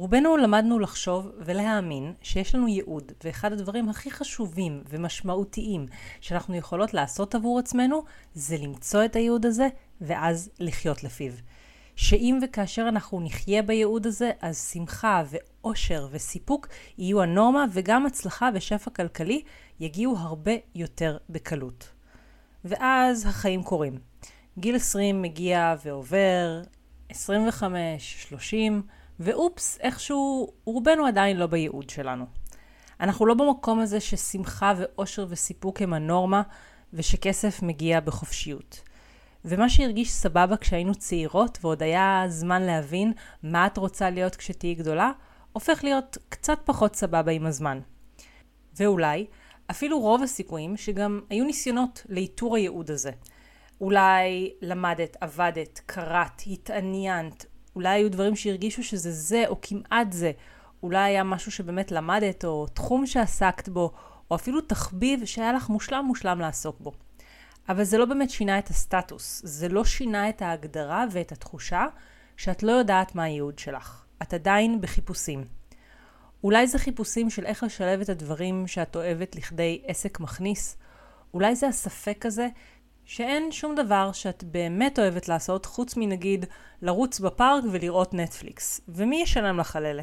רובנו למדנו לחשוב ולהאמין שיש לנו ייעוד, ואחד הדברים הכי חשובים ומשמעותיים שאנחנו יכולות לעשות עבור עצמנו, זה למצוא את הייעוד הזה, ואז לחיות לפיו. שאם וכאשר אנחנו נחיה בייעוד הזה, אז שמחה ואושר וסיפוק יהיו הנורמה, וגם הצלחה ושפע כלכלי יגיעו הרבה יותר בקלות. ואז החיים קורים. גיל 20 מגיע ועובר, 25, 30, ואופס, איכשהו רובנו עדיין לא בייעוד שלנו. אנחנו לא במקום הזה ששמחה ואושר וסיפוק הם הנורמה, ושכסף מגיע בחופשיות. ומה שהרגיש סבבה כשהיינו צעירות ועוד היה זמן להבין מה את רוצה להיות כשתהיי גדולה, הופך להיות קצת פחות סבבה עם הזמן. ואולי, אפילו רוב הסיכויים שגם היו ניסיונות לאיתור הייעוד הזה. אולי למדת, עבדת, קראת, התעניינת, אולי היו דברים שהרגישו שזה זה או כמעט זה. אולי היה משהו שבאמת למדת או תחום שעסקת בו, או אפילו תחביב שהיה לך מושלם מושלם לעסוק בו. אבל זה לא באמת שינה את הסטטוס, זה לא שינה את ההגדרה ואת התחושה שאת לא יודעת מה הייעוד שלך. את עדיין בחיפושים. אולי זה חיפושים של איך לשלב את הדברים שאת אוהבת לכדי עסק מכניס. אולי זה הספק הזה שאין שום דבר שאת באמת אוהבת לעשות חוץ מנגיד לרוץ בפארק ולראות נטפליקס. ומי ישלם לך על אלה?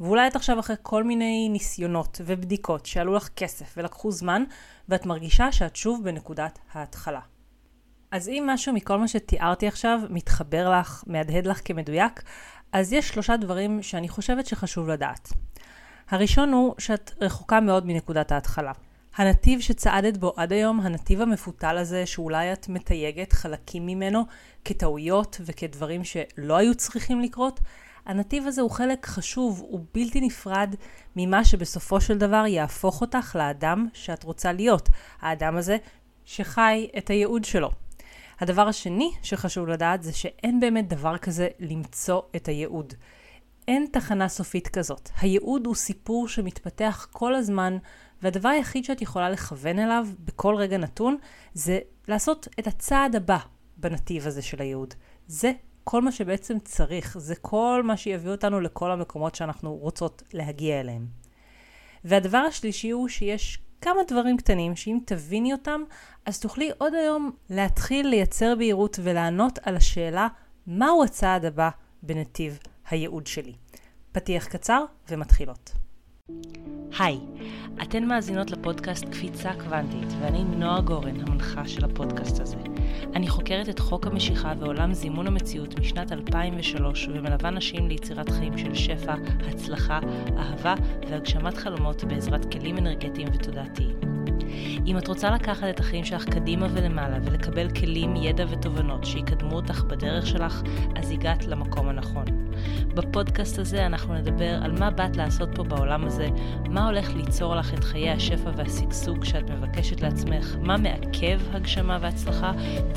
ואולי את עכשיו אחרי כל מיני ניסיונות ובדיקות שעלו לך כסף ולקחו זמן, ואת מרגישה שאת שוב בנקודת ההתחלה. אז אם משהו מכל מה שתיארתי עכשיו מתחבר לך, מהדהד לך כמדויק, אז יש שלושה דברים שאני חושבת שחשוב לדעת. הראשון הוא שאת רחוקה מאוד מנקודת ההתחלה. הנתיב שצעדת בו עד היום, הנתיב המפותל הזה, שאולי את מתייגת חלקים ממנו כטעויות וכדברים שלא היו צריכים לקרות, הנתיב הזה הוא חלק חשוב, הוא בלתי נפרד ממה שבסופו של דבר יהפוך אותך לאדם שאת רוצה להיות. האדם הזה שחי את הייעוד שלו. הדבר השני שחשוב לדעת זה שאין באמת דבר כזה למצוא את הייעוד. אין תחנה סופית כזאת. הייעוד הוא סיפור שמתפתח כל הזמן, והדבר היחיד שאת יכולה לכוון אליו בכל רגע נתון, זה לעשות את הצעד הבא בנתיב הזה של הייעוד. זה כל מה שבעצם צריך, זה כל מה שיביא אותנו לכל המקומות שאנחנו רוצות להגיע אליהם. והדבר השלישי הוא שיש כמה דברים קטנים שאם תביני אותם, אז תוכלי עוד היום להתחיל לייצר בהירות ולענות על השאלה מהו הצעד הבא בנתיב הייעוד שלי. פתיח קצר ומתחילות. היי, אתן מאזינות לפודקאסט קפיצה קוונטית, ואני נועה גורן, המנחה של הפודקאסט הזה. אני חוקרת את חוק המשיכה ועולם זימון המציאות משנת 2003, ומלווה נשים ליצירת חיים של שפע, הצלחה, אהבה והגשמת חלומות בעזרת כלים אנרגטיים ותודעתיים. אם את רוצה לקחת את החיים שלך קדימה ולמעלה ולקבל כלים, ידע ותובנות שיקדמו אותך בדרך שלך, אז הגעת למקום הנכון. בפודקאסט הזה אנחנו נדבר על מה באת לעשות פה בעולם הזה, מה הולך ליצור לך את חיי השפע והשגשוג שאת מבקשת לעצמך, מה מעכב הגשמה והצלחה,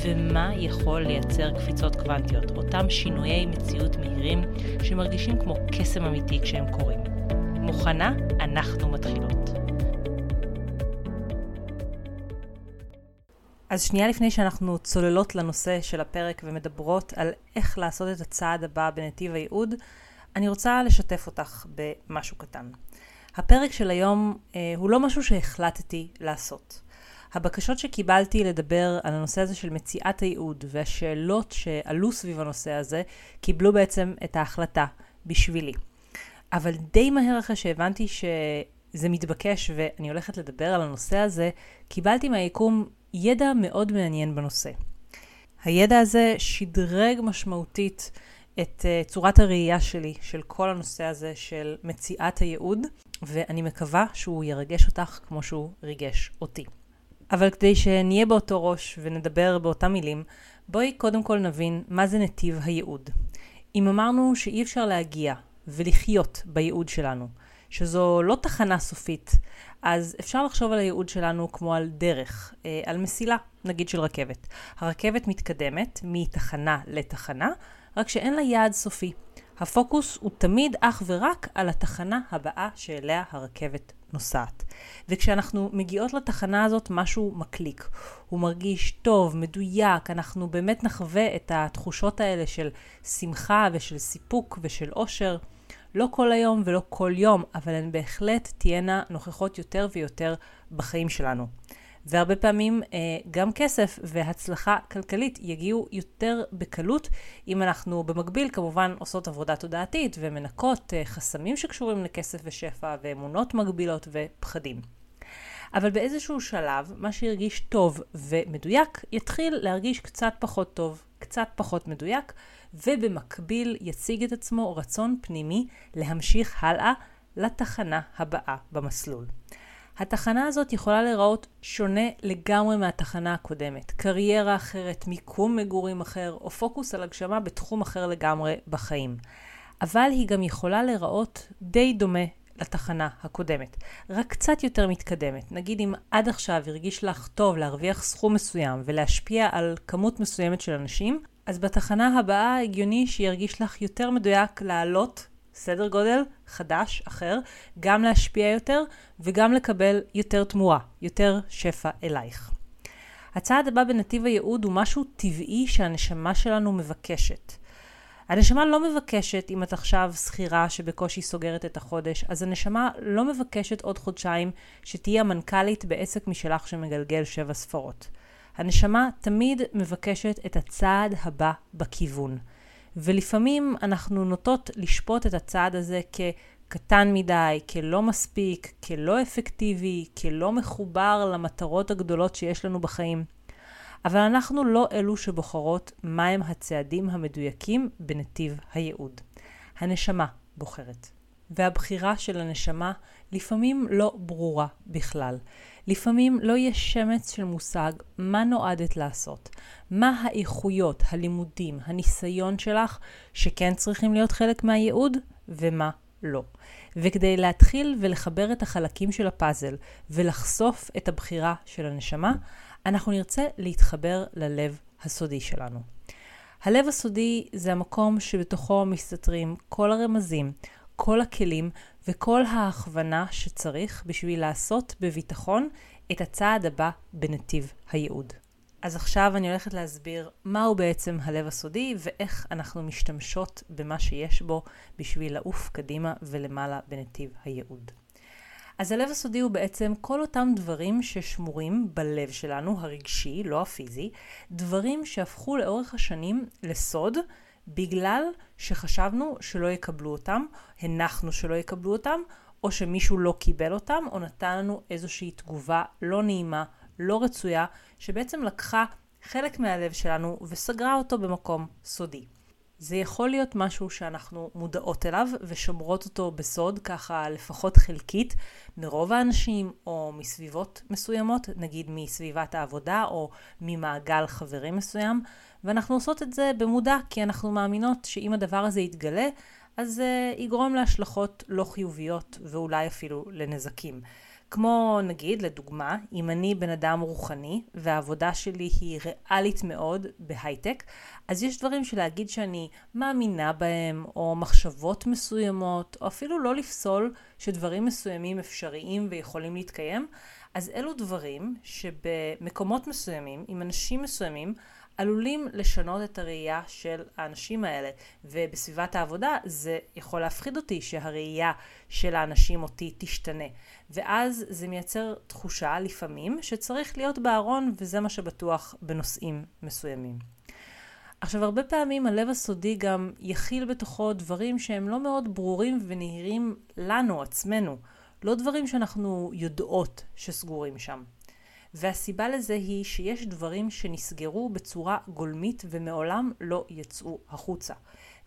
ומה יכול לייצר קפיצות קוונטיות, אותם שינויי מציאות מהירים שמרגישים כמו קסם אמיתי כשהם קורים. מוכנה? אנחנו מתחילות. אז שנייה לפני שאנחנו צוללות לנושא של הפרק ומדברות על איך לעשות את הצעד הבא בנתיב הייעוד, אני רוצה לשתף אותך במשהו קטן. הפרק של היום אה, הוא לא משהו שהחלטתי לעשות. הבקשות שקיבלתי לדבר על הנושא הזה של מציאת הייעוד והשאלות שעלו סביב הנושא הזה, קיבלו בעצם את ההחלטה בשבילי. אבל די מהר אחרי שהבנתי שזה מתבקש ואני הולכת לדבר על הנושא הזה, קיבלתי מהיקום ידע מאוד מעניין בנושא. הידע הזה שדרג משמעותית את uh, צורת הראייה שלי של כל הנושא הזה של מציאת הייעוד, ואני מקווה שהוא ירגש אותך כמו שהוא ריגש אותי. אבל כדי שנהיה באותו ראש ונדבר באותם מילים, בואי קודם כל נבין מה זה נתיב הייעוד. אם אמרנו שאי אפשר להגיע ולחיות בייעוד שלנו, שזו לא תחנה סופית, אז אפשר לחשוב על הייעוד שלנו כמו על דרך, אה, על מסילה, נגיד של רכבת. הרכבת מתקדמת מתחנה לתחנה, רק שאין לה יעד סופי. הפוקוס הוא תמיד אך ורק על התחנה הבאה שאליה הרכבת נוסעת. וכשאנחנו מגיעות לתחנה הזאת משהו מקליק. הוא מרגיש טוב, מדויק, אנחנו באמת נחווה את התחושות האלה של שמחה ושל סיפוק ושל אושר. לא כל היום ולא כל יום, אבל הן בהחלט תהיינה נוכחות יותר ויותר בחיים שלנו. והרבה פעמים אה, גם כסף והצלחה כלכלית יגיעו יותר בקלות אם אנחנו במקביל כמובן עושות עבודה תודעתית ומנקות אה, חסמים שקשורים לכסף ושפע ואמונות מגבילות ופחדים. אבל באיזשהו שלב, מה שהרגיש טוב ומדויק, יתחיל להרגיש קצת פחות טוב, קצת פחות מדויק, ובמקביל יציג את עצמו רצון פנימי להמשיך הלאה לתחנה הבאה במסלול. התחנה הזאת יכולה להיראות שונה לגמרי מהתחנה הקודמת. קריירה אחרת, מיקום מגורים אחר, או פוקוס על הגשמה בתחום אחר לגמרי בחיים. אבל היא גם יכולה להיראות די דומה לתחנה הקודמת, רק קצת יותר מתקדמת. נגיד אם עד עכשיו הרגיש לך טוב להרוויח סכום מסוים ולהשפיע על כמות מסוימת של אנשים, אז בתחנה הבאה הגיוני שירגיש לך יותר מדויק לעלות סדר גודל חדש, אחר, גם להשפיע יותר וגם לקבל יותר תמורה, יותר שפע אלייך. הצעד הבא בנתיב הייעוד הוא משהו טבעי שהנשמה שלנו מבקשת. הנשמה לא מבקשת, אם את עכשיו שכירה שבקושי סוגרת את החודש, אז הנשמה לא מבקשת עוד חודשיים שתהיי המנכ"לית בעסק משלך שמגלגל שבע ספרות. הנשמה תמיד מבקשת את הצעד הבא בכיוון. ולפעמים אנחנו נוטות לשפוט את הצעד הזה כקטן מדי, כלא מספיק, כלא אפקטיבי, כלא מחובר למטרות הגדולות שיש לנו בחיים. אבל אנחנו לא אלו שבוחרות מהם הצעדים המדויקים בנתיב הייעוד. הנשמה בוחרת. והבחירה של הנשמה לפעמים לא ברורה בכלל. לפעמים לא יש שמץ של מושג מה נועדת לעשות, מה האיכויות, הלימודים, הניסיון שלך שכן צריכים להיות חלק מהייעוד ומה לא. וכדי להתחיל ולחבר את החלקים של הפאזל ולחשוף את הבחירה של הנשמה, אנחנו נרצה להתחבר ללב הסודי שלנו. הלב הסודי זה המקום שבתוכו מסתתרים כל הרמזים, כל הכלים וכל ההכוונה שצריך בשביל לעשות בביטחון את הצעד הבא בנתיב הייעוד. אז עכשיו אני הולכת להסביר מהו בעצם הלב הסודי ואיך אנחנו משתמשות במה שיש בו בשביל לעוף קדימה ולמעלה בנתיב הייעוד. אז הלב הסודי הוא בעצם כל אותם דברים ששמורים בלב שלנו, הרגשי, לא הפיזי, דברים שהפכו לאורך השנים לסוד, בגלל שחשבנו שלא יקבלו אותם, הנחנו שלא יקבלו אותם, או שמישהו לא קיבל אותם, או נתן לנו איזושהי תגובה לא נעימה, לא רצויה, שבעצם לקחה חלק מהלב שלנו וסגרה אותו במקום סודי. זה יכול להיות משהו שאנחנו מודעות אליו ושומרות אותו בסוד, ככה לפחות חלקית, מרוב האנשים או מסביבות מסוימות, נגיד מסביבת העבודה או ממעגל חברים מסוים, ואנחנו עושות את זה במודע, כי אנחנו מאמינות שאם הדבר הזה יתגלה, אז זה יגרום להשלכות לא חיוביות ואולי אפילו לנזקים. כמו נגיד, לדוגמה, אם אני בן אדם רוחני והעבודה שלי היא ריאלית מאוד בהייטק, אז יש דברים שלהגיד שאני מאמינה בהם, או מחשבות מסוימות, או אפילו לא לפסול שדברים מסוימים אפשריים ויכולים להתקיים, אז אלו דברים שבמקומות מסוימים, עם אנשים מסוימים, עלולים לשנות את הראייה של האנשים האלה. ובסביבת העבודה זה יכול להפחיד אותי שהראייה של האנשים אותי תשתנה. ואז זה מייצר תחושה לפעמים שצריך להיות בארון וזה מה שבטוח בנושאים מסוימים. עכשיו הרבה פעמים הלב הסודי גם יכיל בתוכו דברים שהם לא מאוד ברורים ונהירים לנו עצמנו, לא דברים שאנחנו יודעות שסגורים שם. והסיבה לזה היא שיש דברים שנסגרו בצורה גולמית ומעולם לא יצאו החוצה.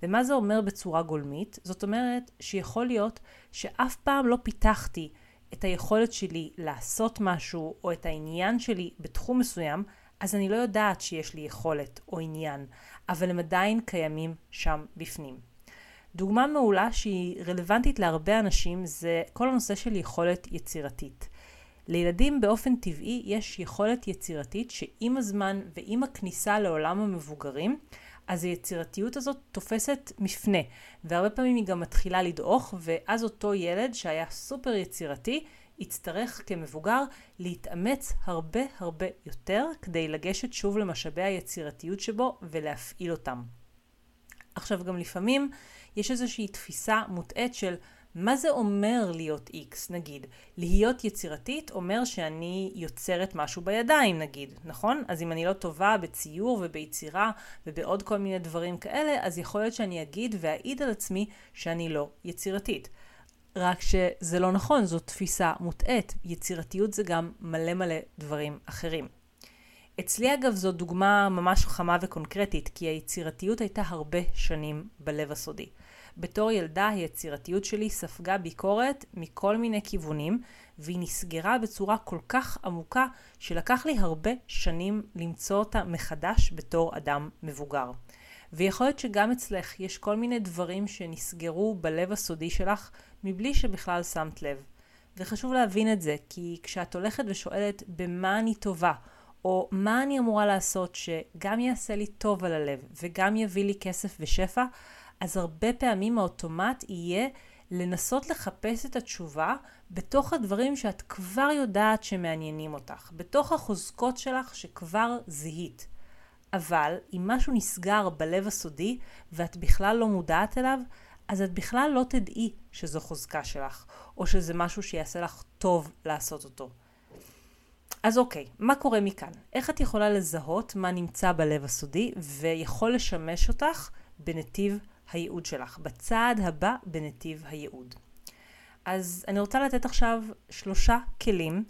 ומה זה אומר בצורה גולמית? זאת אומרת שיכול להיות שאף פעם לא פיתחתי את היכולת שלי לעשות משהו או את העניין שלי בתחום מסוים, אז אני לא יודעת שיש לי יכולת או עניין, אבל הם עדיין קיימים שם בפנים. דוגמה מעולה שהיא רלוונטית להרבה אנשים זה כל הנושא של יכולת יצירתית. לילדים באופן טבעי יש יכולת יצירתית שעם הזמן ועם הכניסה לעולם המבוגרים, אז היצירתיות הזאת תופסת מפנה, והרבה פעמים היא גם מתחילה לדעוך, ואז אותו ילד שהיה סופר יצירתי, יצטרך כמבוגר להתאמץ הרבה הרבה יותר כדי לגשת שוב למשאבי היצירתיות שבו ולהפעיל אותם. עכשיו גם לפעמים יש איזושהי תפיסה מוטעית של מה זה אומר להיות איקס, נגיד? להיות יצירתית אומר שאני יוצרת משהו בידיים, נגיד, נכון? אז אם אני לא טובה בציור וביצירה ובעוד כל מיני דברים כאלה, אז יכול להיות שאני אגיד ואעיד על עצמי שאני לא יצירתית. רק שזה לא נכון, זו תפיסה מוטעית. יצירתיות זה גם מלא מלא דברים אחרים. אצלי אגב זו דוגמה ממש חמה וקונקרטית, כי היצירתיות הייתה הרבה שנים בלב הסודי. בתור ילדה היצירתיות שלי ספגה ביקורת מכל מיני כיוונים, והיא נסגרה בצורה כל כך עמוקה, שלקח לי הרבה שנים למצוא אותה מחדש בתור אדם מבוגר. ויכול להיות שגם אצלך יש כל מיני דברים שנסגרו בלב הסודי שלך מבלי שבכלל שמת לב. וחשוב להבין את זה, כי כשאת הולכת ושואלת במה אני טובה, או מה אני אמורה לעשות שגם יעשה לי טוב על הלב וגם יביא לי כסף ושפע, אז הרבה פעמים האוטומט יהיה לנסות לחפש את התשובה בתוך הדברים שאת כבר יודעת שמעניינים אותך, בתוך החוזקות שלך שכבר זיהית. אבל אם משהו נסגר בלב הסודי ואת בכלל לא מודעת אליו, אז את בכלל לא תדעי שזו חוזקה שלך, או שזה משהו שיעשה לך טוב לעשות אותו. אז אוקיי, מה קורה מכאן? איך את יכולה לזהות מה נמצא בלב הסודי ויכול לשמש אותך בנתיב הייעוד שלך, בצעד הבא בנתיב הייעוד? אז אני רוצה לתת עכשיו שלושה כלים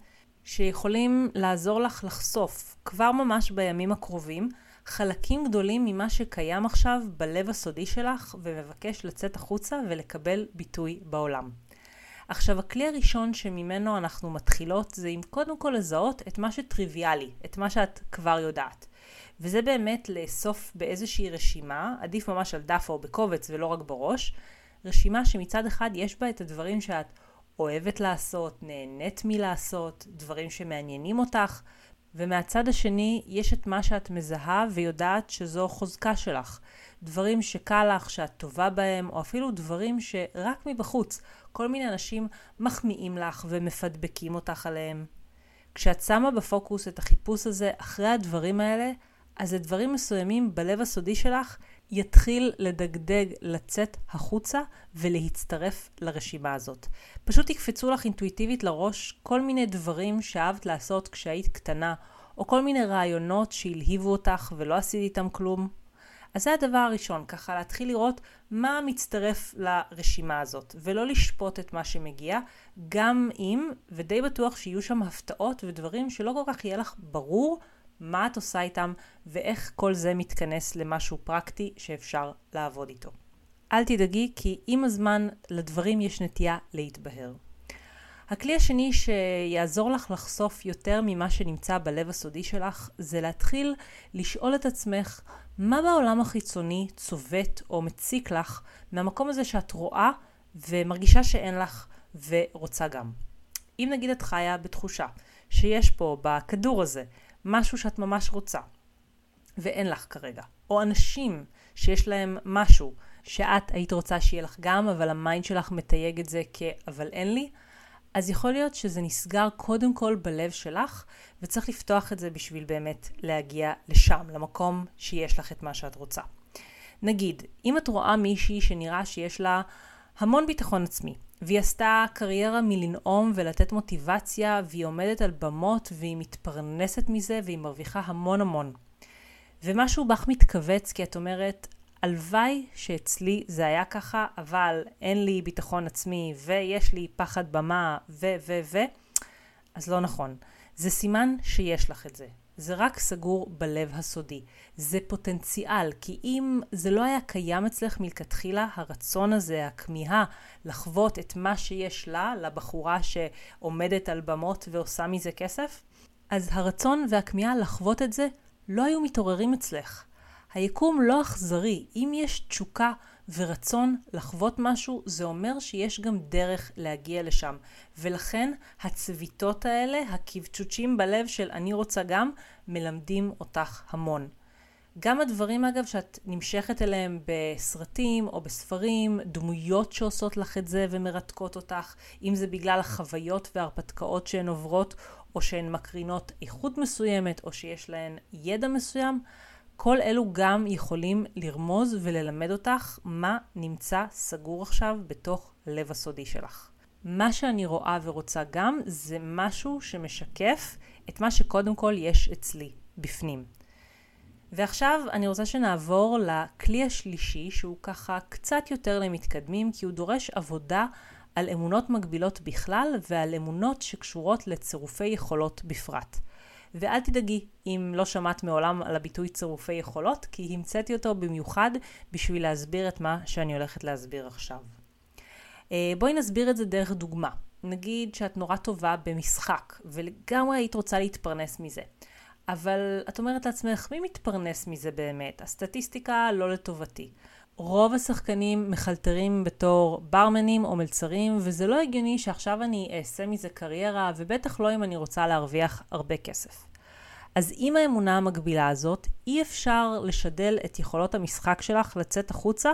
שיכולים לעזור לך לחשוף כבר ממש בימים הקרובים חלקים גדולים ממה שקיים עכשיו בלב הסודי שלך ומבקש לצאת החוצה ולקבל ביטוי בעולם. עכשיו, הכלי הראשון שממנו אנחנו מתחילות זה עם קודם כל לזהות את מה שטריוויאלי, את מה שאת כבר יודעת. וזה באמת לאסוף באיזושהי רשימה, עדיף ממש על דף או בקובץ ולא רק בראש, רשימה שמצד אחד יש בה את הדברים שאת אוהבת לעשות, נהנית מלעשות, דברים שמעניינים אותך, ומהצד השני יש את מה שאת מזהה ויודעת שזו חוזקה שלך. דברים שקל לך, שאת טובה בהם, או אפילו דברים שרק מבחוץ כל מיני אנשים מחמיאים לך ומפדבקים אותך עליהם. כשאת שמה בפוקוס את החיפוש הזה אחרי הדברים האלה, אז לדברים מסוימים בלב הסודי שלך יתחיל לדגדג לצאת החוצה ולהצטרף לרשימה הזאת. פשוט יקפצו לך אינטואיטיבית לראש כל מיני דברים שאהבת לעשות כשהיית קטנה, או כל מיני רעיונות שהלהיבו אותך ולא עשית איתם כלום. אז זה הדבר הראשון, ככה להתחיל לראות מה מצטרף לרשימה הזאת, ולא לשפוט את מה שמגיע, גם אם, ודי בטוח שיהיו שם הפתעות ודברים שלא כל כך יהיה לך ברור מה את עושה איתם, ואיך כל זה מתכנס למשהו פרקטי שאפשר לעבוד איתו. אל תדאגי, כי עם הזמן לדברים יש נטייה להתבהר. הכלי השני שיעזור לך לחשוף יותר ממה שנמצא בלב הסודי שלך, זה להתחיל לשאול את עצמך מה בעולם החיצוני צובט או מציק לך מהמקום הזה שאת רואה ומרגישה שאין לך ורוצה גם. אם נגיד את חיה בתחושה שיש פה בכדור הזה משהו שאת ממש רוצה ואין לך כרגע, או אנשים שיש להם משהו שאת היית רוצה שיהיה לך גם, אבל ה mind שלך מתייג את זה כ"אבל אין לי", אז יכול להיות שזה נסגר קודם כל בלב שלך, וצריך לפתוח את זה בשביל באמת להגיע לשם, למקום שיש לך את מה שאת רוצה. נגיד, אם את רואה מישהי שנראה שיש לה המון ביטחון עצמי, והיא עשתה קריירה מלנאום ולתת מוטיבציה, והיא עומדת על במות, והיא מתפרנסת מזה, והיא מרוויחה המון המון. ומשהו בך מתכווץ כי את אומרת, הלוואי שאצלי זה היה ככה, אבל אין לי ביטחון עצמי, ויש לי פחד במה, ו, ו, ו, אז לא נכון. זה סימן שיש לך את זה. זה רק סגור בלב הסודי. זה פוטנציאל, כי אם זה לא היה קיים אצלך מלכתחילה, הרצון הזה, הכמיהה לחוות את מה שיש לה, לבחורה שעומדת על במות ועושה מזה כסף, אז הרצון והכמיהה לחוות את זה לא היו מתעוררים אצלך. היקום לא אכזרי. אם יש תשוקה ורצון לחוות משהו, זה אומר שיש גם דרך להגיע לשם. ולכן הצביטות האלה, הקבצ'וצ'ים בלב של אני רוצה גם, מלמדים אותך המון. גם הדברים אגב שאת נמשכת אליהם בסרטים או בספרים, דמויות שעושות לך את זה ומרתקות אותך, אם זה בגלל החוויות וההרפתקאות שהן עוברות, או שהן מקרינות איכות מסוימת, או שיש להן ידע מסוים, כל אלו גם יכולים לרמוז וללמד אותך מה נמצא סגור עכשיו בתוך לב הסודי שלך. מה שאני רואה ורוצה גם זה משהו שמשקף את מה שקודם כל יש אצלי, בפנים. ועכשיו אני רוצה שנעבור לכלי השלישי שהוא ככה קצת יותר למתקדמים כי הוא דורש עבודה על אמונות מגבילות בכלל ועל אמונות שקשורות לצירופי יכולות בפרט. ואל תדאגי אם לא שמעת מעולם על הביטוי צירופי יכולות, כי המצאתי אותו במיוחד בשביל להסביר את מה שאני הולכת להסביר עכשיו. אה, בואי נסביר את זה דרך דוגמה. נגיד שאת נורא טובה במשחק, ולגמרי היית רוצה להתפרנס מזה. אבל את אומרת לעצמך, מי מתפרנס מזה באמת? הסטטיסטיקה לא לטובתי. רוב השחקנים מחלטרים בתור ברמנים או מלצרים, וזה לא הגיוני שעכשיו אני אעשה מזה קריירה, ובטח לא אם אני רוצה להרוויח הרבה כסף. אז עם האמונה המקבילה הזאת, אי אפשר לשדל את יכולות המשחק שלך לצאת החוצה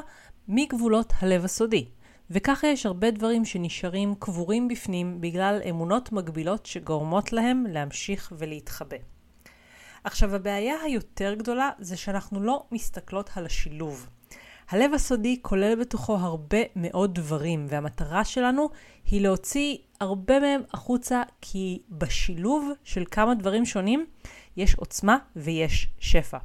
מגבולות הלב הסודי. וככה יש הרבה דברים שנשארים קבורים בפנים בגלל אמונות מגבילות שגורמות להם להמשיך ולהתחבא. עכשיו הבעיה היותר גדולה זה שאנחנו לא מסתכלות על השילוב. הלב הסודי כולל בתוכו הרבה מאוד דברים, והמטרה שלנו היא להוציא הרבה מהם החוצה, כי בשילוב של כמה דברים שונים יש עוצמה ויש שפע.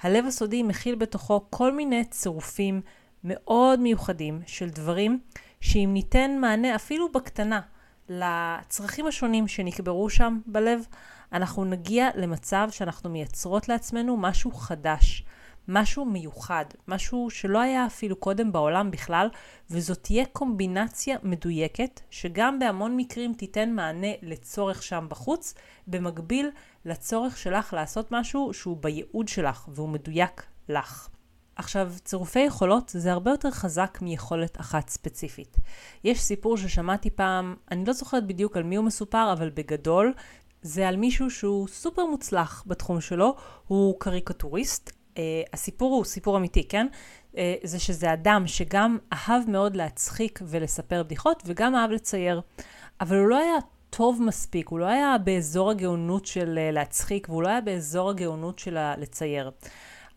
הלב הסודי מכיל בתוכו כל מיני צירופים מאוד מיוחדים של דברים שאם ניתן מענה אפילו בקטנה לצרכים השונים שנקברו שם בלב, אנחנו נגיע למצב שאנחנו מייצרות לעצמנו משהו חדש, משהו מיוחד, משהו שלא היה אפילו קודם בעולם בכלל, וזאת תהיה קומבינציה מדויקת, שגם בהמון מקרים תיתן מענה לצורך שם בחוץ, במקביל לצורך שלך לעשות משהו שהוא בייעוד שלך והוא מדויק לך. עכשיו, צירופי יכולות זה הרבה יותר חזק מיכולת אחת ספציפית. יש סיפור ששמעתי פעם, אני לא זוכרת בדיוק על מי הוא מסופר, אבל בגדול, זה על מישהו שהוא סופר מוצלח בתחום שלו, הוא קריקטוריסט. Uh, הסיפור הוא סיפור אמיתי, כן? Uh, זה שזה אדם שגם אהב מאוד להצחיק ולספר בדיחות, וגם אהב לצייר. אבל הוא לא היה טוב מספיק, הוא לא היה באזור הגאונות של uh, להצחיק, והוא לא היה באזור הגאונות של לצייר.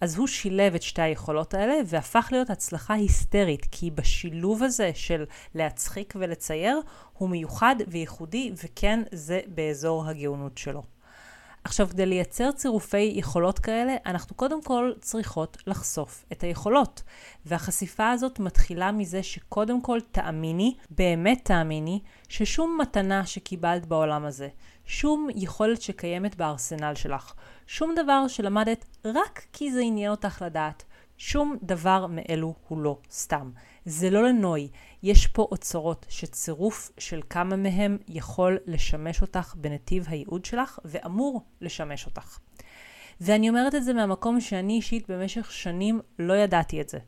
אז הוא שילב את שתי היכולות האלה והפך להיות הצלחה היסטרית, כי בשילוב הזה של להצחיק ולצייר, הוא מיוחד וייחודי, וכן, זה באזור הגאונות שלו. עכשיו, כדי לייצר צירופי יכולות כאלה, אנחנו קודם כל צריכות לחשוף את היכולות. והחשיפה הזאת מתחילה מזה שקודם כל תאמיני, באמת תאמיני, ששום מתנה שקיבלת בעולם הזה, שום יכולת שקיימת בארסנל שלך, שום דבר שלמדת רק כי זה עניין אותך לדעת, שום דבר מאלו הוא לא סתם. זה לא לנוי, יש פה אוצרות שצירוף של כמה מהם יכול לשמש אותך בנתיב הייעוד שלך ואמור לשמש אותך. ואני אומרת את זה מהמקום שאני אישית במשך שנים לא ידעתי את זה.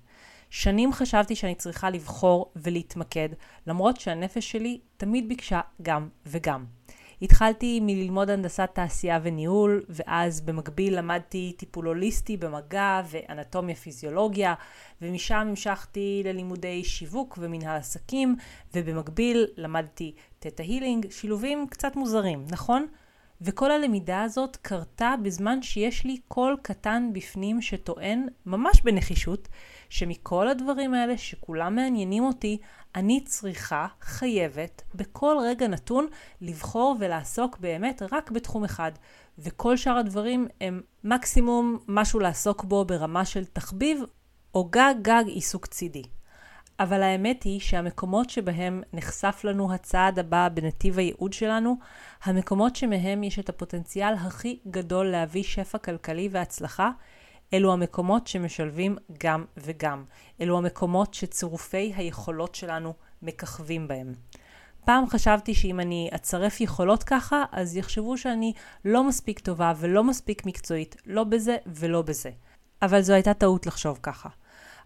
שנים חשבתי שאני צריכה לבחור ולהתמקד, למרות שהנפש שלי תמיד ביקשה גם וגם. התחלתי מללמוד הנדסת תעשייה וניהול, ואז במקביל למדתי טיפול הוליסטי במגע ואנטומיה פיזיולוגיה, ומשם המשכתי ללימודי שיווק ומנהל עסקים, ובמקביל למדתי תטא הילינג, שילובים קצת מוזרים, נכון? וכל הלמידה הזאת קרתה בזמן שיש לי קול קטן בפנים שטוען, ממש בנחישות, שמכל הדברים האלה שכולם מעניינים אותי, אני צריכה, חייבת, בכל רגע נתון, לבחור ולעסוק באמת רק בתחום אחד. וכל שאר הדברים הם מקסימום משהו לעסוק בו ברמה של תחביב, או גג גג עיסוק צידי. אבל האמת היא שהמקומות שבהם נחשף לנו הצעד הבא בנתיב הייעוד שלנו, המקומות שמהם יש את הפוטנציאל הכי גדול להביא שפע כלכלי והצלחה, אלו המקומות שמשלבים גם וגם. אלו המקומות שצירופי היכולות שלנו מככבים בהם. פעם חשבתי שאם אני אצרף יכולות ככה, אז יחשבו שאני לא מספיק טובה ולא מספיק מקצועית, לא בזה ולא בזה. אבל זו הייתה טעות לחשוב ככה.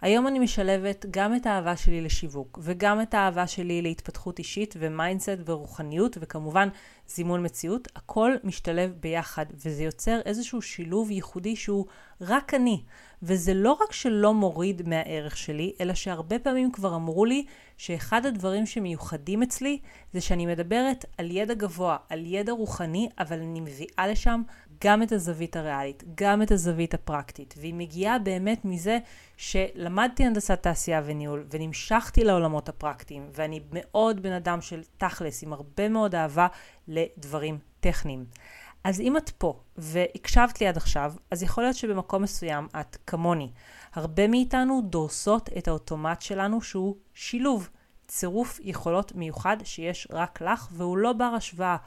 היום אני משלבת גם את האהבה שלי לשיווק, וגם את האהבה שלי להתפתחות אישית ו mindset ורוחניות, וכמובן זימון מציאות, הכל משתלב ביחד, וזה יוצר איזשהו שילוב ייחודי שהוא רק אני. וזה לא רק שלא מוריד מהערך שלי, אלא שהרבה פעמים כבר אמרו לי שאחד הדברים שמיוחדים אצלי זה שאני מדברת על ידע גבוה, על ידע רוחני, אבל אני מביאה לשם גם את הזווית הריאלית, גם את הזווית הפרקטית, והיא מגיעה באמת מזה שלמדתי הנדסת תעשייה וניהול, ונמשכתי לעולמות הפרקטיים, ואני מאוד בן אדם של תכלס, עם הרבה מאוד אהבה לדברים טכניים. אז אם את פה והקשבת לי עד עכשיו, אז יכול להיות שבמקום מסוים את כמוני. הרבה מאיתנו דורסות את האוטומט שלנו שהוא שילוב, צירוף יכולות מיוחד שיש רק לך והוא לא בר השוואה.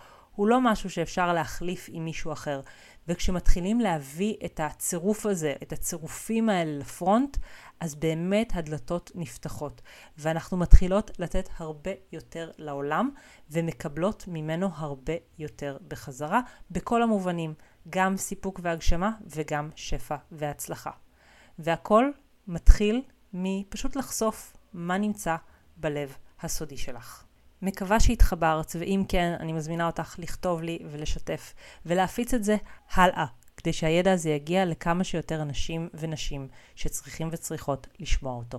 הוא לא משהו שאפשר להחליף עם מישהו אחר. וכשמתחילים להביא את הצירוף הזה, את הצירופים האלה לפרונט, אז באמת הדלתות נפתחות. ואנחנו מתחילות לתת הרבה יותר לעולם, ומקבלות ממנו הרבה יותר בחזרה, בכל המובנים, גם סיפוק והגשמה, וגם שפע והצלחה. והכל מתחיל מפשוט לחשוף מה נמצא בלב הסודי שלך. מקווה שהתחברת, ואם כן, אני מזמינה אותך לכתוב לי ולשתף, ולהפיץ את זה הלאה, כדי שהידע הזה יגיע לכמה שיותר אנשים ונשים שצריכים וצריכות לשמוע אותו.